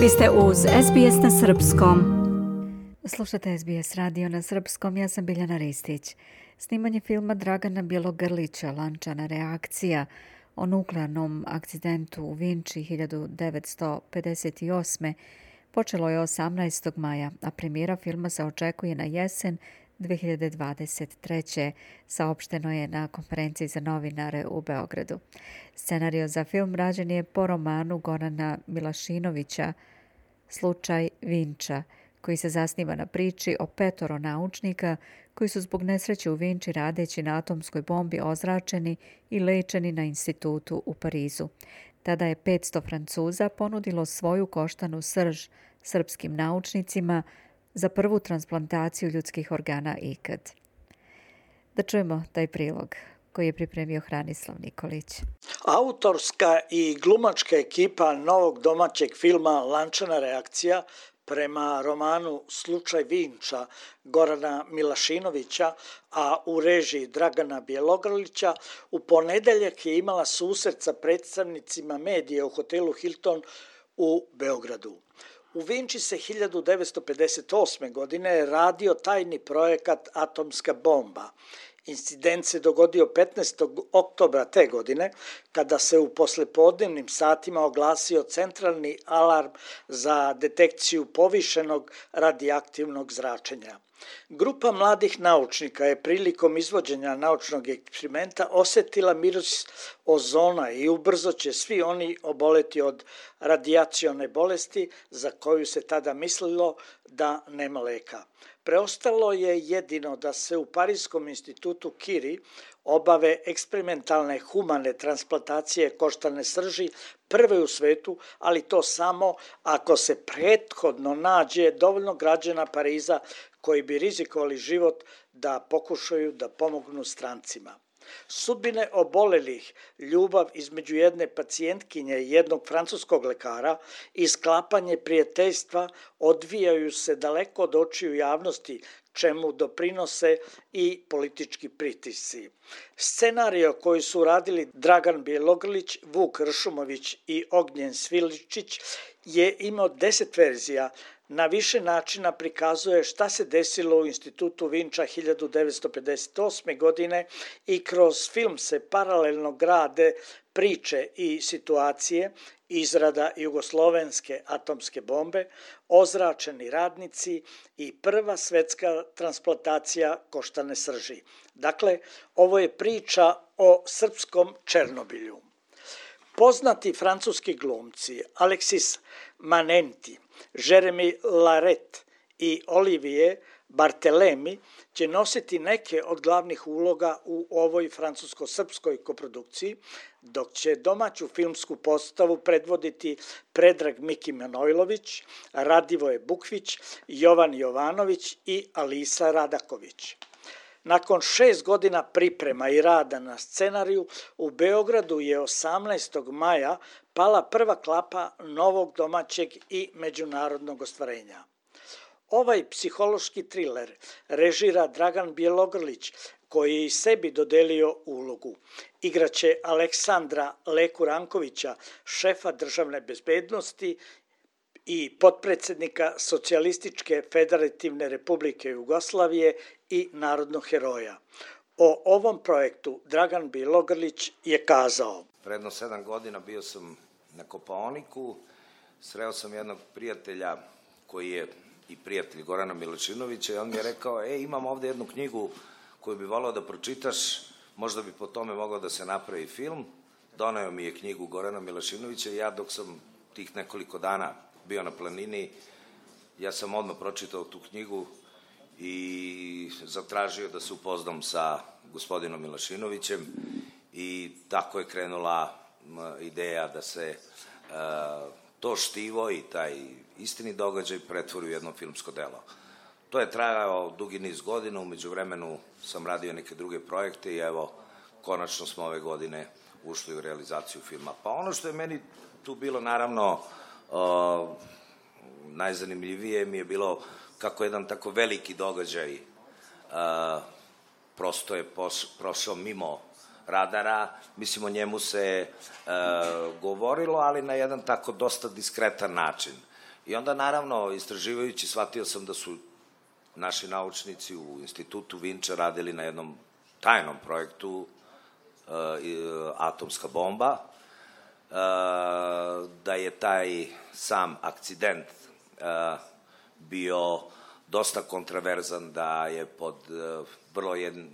Vi ste uz SBS na Srpskom. Slušate SBS radio na Srpskom, ja sam Biljana Ristić. Snimanje filma Dragana Bjelogrlića, lančana reakcija o nuklearnom akcidentu u Vinči 1958. počelo je 18. maja, a premijera filma se očekuje na jesen 2023. saopšteno je na konferenciji za novinare u Beogradu. Scenario za film rađen je po romanu Gorana Milašinovića Slučaj Vinča, koji se zasniva na priči o petoro naučnika koji su zbog nesreće u Vinči radeći na atomskoj bombi ozračeni i lečeni na institutu u Parizu. Tada je 500 Francuza ponudilo svoju koštanu srž srpskim naučnicima za prvu transplantaciju ljudskih organa ikad. Da čujemo taj prilog koji je pripremio Hranislav Nikolić. Autorska i glumačka ekipa novog domaćeg filma Lančana reakcija prema romanu Slučaj Vinča Gorana Milašinovića, a u režiji Dragana Bjelogrlića, u ponedeljak je imala susret sa predstavnicima medije u hotelu Hilton u Beogradu. U Vinči se 1958. godine radio tajni projekat Atomska bomba. Incident se dogodio 15. oktobra te godine, kada se u poslepodnevnim satima oglasio centralni alarm za detekciju povišenog radijaktivnog zračenja. Grupa mladih naučnika je prilikom izvođenja naučnog eksperimenta osetila miris ozona i ubrzo će svi oni oboleti od radijacione bolesti za koju se tada mislilo da nema leka. Preostalo je jedino da se u Parijskom institutu Kiri obave eksperimentalne humane transplantacije koštane srži prve u svetu, ali to samo ako se prethodno nađe dovoljno građana Pariza koji bi rizikovali život da pokušaju da pomognu strancima. Sudbine obolelih, ljubav između jedne pacijentkinje i jednog francuskog lekara i sklapanje prijateljstva odvijaju se daleko od očiju javnosti, čemu doprinose i politički pritisci. Scenario koji su radili Dragan Bjelogrlić, Vuk Ršumović i Ognjen Sviličić je imao deset verzija, na više načina prikazuje šta se desilo u institutu Vinča 1958. godine i kroz film se paralelno grade priče i situacije izrada jugoslovenske atomske bombe, ozračeni radnici i prva svetska transplantacija koštane srži. Dakle, ovo je priča o srpskom Černobilju. Poznati francuski glumci Alexis Manenti, Jeremy Laret i Olivier Bartelemi će nositi neke od glavnih uloga u ovoj francusko-srpskoj koprodukciji, dok će domaću filmsku postavu predvoditi Predrag Miki Manojlović, Radivoje Bukvić, Jovan Jovanović i Alisa Radaković. Nakon šest godina priprema i rada na scenariju, u Beogradu je 18. maja pala prva klapa novog domaćeg i međunarodnog ostvarenja. Ovaj psihološki triler režira Dragan Bjelogrlić, koji je i sebi dodelio ulogu. Igraće Aleksandra Leku Rankovića, šefa državne bezbednosti i potpredsednika Socijalističke federativne republike Jugoslavije i narodnog heroja. O ovom projektu Dragan Bilogrlić je kazao. Predno sedam godina bio sam na Kopaoniku, sreo sam jednog prijatelja koji je i prijatelj Gorana Milučinovića i on mi je rekao, e, imam ovde jednu knjigu koju bi volao da pročitaš, možda bi po tome mogao da se napravi film. Doneo mi je knjigu Gorana Milašinovića i ja dok sam tih nekoliko dana bio na planini, ja sam odmah pročitao tu knjigu i zatražio da se upoznam sa gospodinom Milašinovićem i tako je krenula ideja da se uh, to štivo i taj istini događaj pretvori u jedno filmsko delo. To je trajao dugi niz godina, umeđu vremenu sam radio neke druge projekte i evo, konačno smo ove godine ušli u realizaciju filma. Pa ono što je meni tu bilo naravno najzanimljivije mi je bilo kako jedan tako veliki događaj uh, prosto je pos, prošao mimo radara, mislim o njemu se uh, govorilo, ali na jedan tako dosta diskretan način. I onda naravno, istraživajući, shvatio sam da su naši naučnici u institutu Vinča radili na jednom tajnom projektu uh, atomska bomba, uh, da je taj sam akcident uh, bio dosta kontraverzan, da je pod uh, vrlo jedn,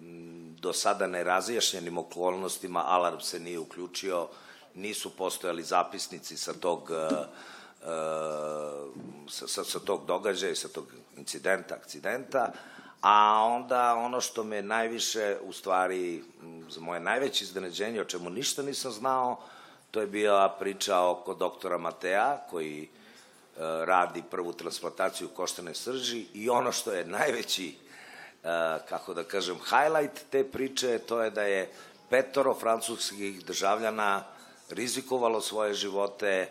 do sada nerazjašnjenim okolnostima alarm se nije uključio, nisu postojali zapisnici sa tog uh, sa, sa, sa tog događaja sa tog incidenta, akcidenta, a onda ono što me najviše, u stvari, za moje najveće iznenađenje, o čemu ništa nisam znao, to je bila priča oko doktora Matea, koji radi prvu transplantaciju koštane srži i ono što je najveći, e, kako da kažem, highlight te priče, to je da je petoro francuskih državljana rizikovalo svoje živote,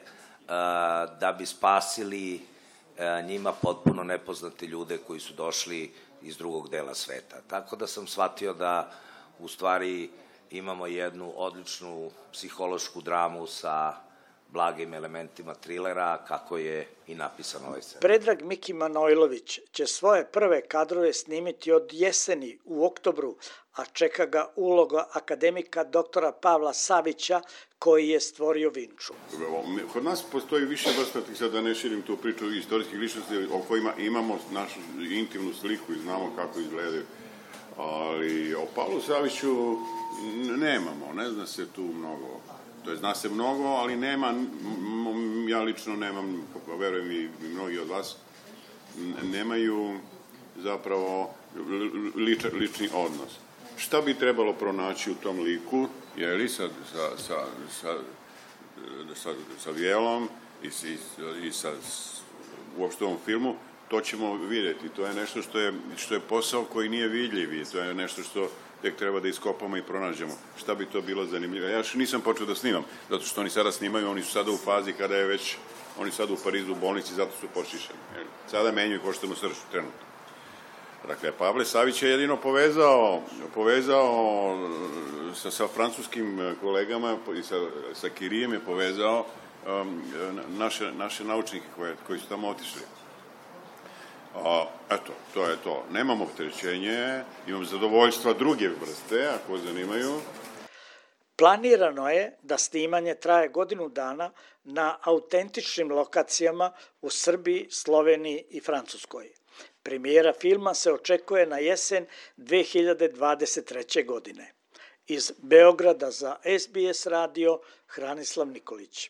da bi spasili njima potpuno nepoznate ljude koji su došli iz drugog dela sveta. Tako da sam shvatio da u stvari imamo jednu odličnu psihološku dramu sa blagim elementima trilera, kako je i napisan ovaj scen. Predrag Miki Manojlović će svoje prve kadrove snimiti od jeseni u oktobru, a čeka ga uloga akademika doktora Pavla Savića, koji je stvorio Vinču. Kod nas postoji više vrsta, sad da ne širim tu priču istorijskih ličnosti o kojima imamo našu intimnu sliku i znamo kako izgledaju. Ali o Pavlu Saviću nemamo, ne zna se tu mnogo. To je, zna se mnogo, ali nema, ja lično nemam, verujem i mnogi od vas, nemaju zapravo lič, lični odnos. Šta bi trebalo pronaći u tom liku, je li, sa, sa, sa, sa, sa, sa vijelom i, i, i sa uopšte ovom filmu, to ćemo videti. To je nešto što je, što je posao koji nije vidljiv i to je nešto što tek treba da iskopamo i pronađemo. Šta bi to bilo zanimljivo? Ja još nisam počeo da snimam, zato što oni sada snimaju, oni su sada u fazi kada je već, oni sada u Parizu u bolnici, zato su počišeni. Sada menjuju koštenu sršu trenutno. Dakle, Pavle Savić je jedino povezao, povezao sa, sa francuskim kolegama i sa, sa Kirijem je povezao um, naše, naše naučnike koje, koji su tamo otišli. A, eto, to je to. Nemam opterećenje, imam zadovoljstva druge vrste, ako zanimaju. Planirano je da snimanje traje godinu dana na autentičnim lokacijama u Srbiji, Sloveniji i Francuskoj. Premijera filma se očekuje na jesen 2023. godine. Iz Beograda za SBS radio Hranislav Nikolić.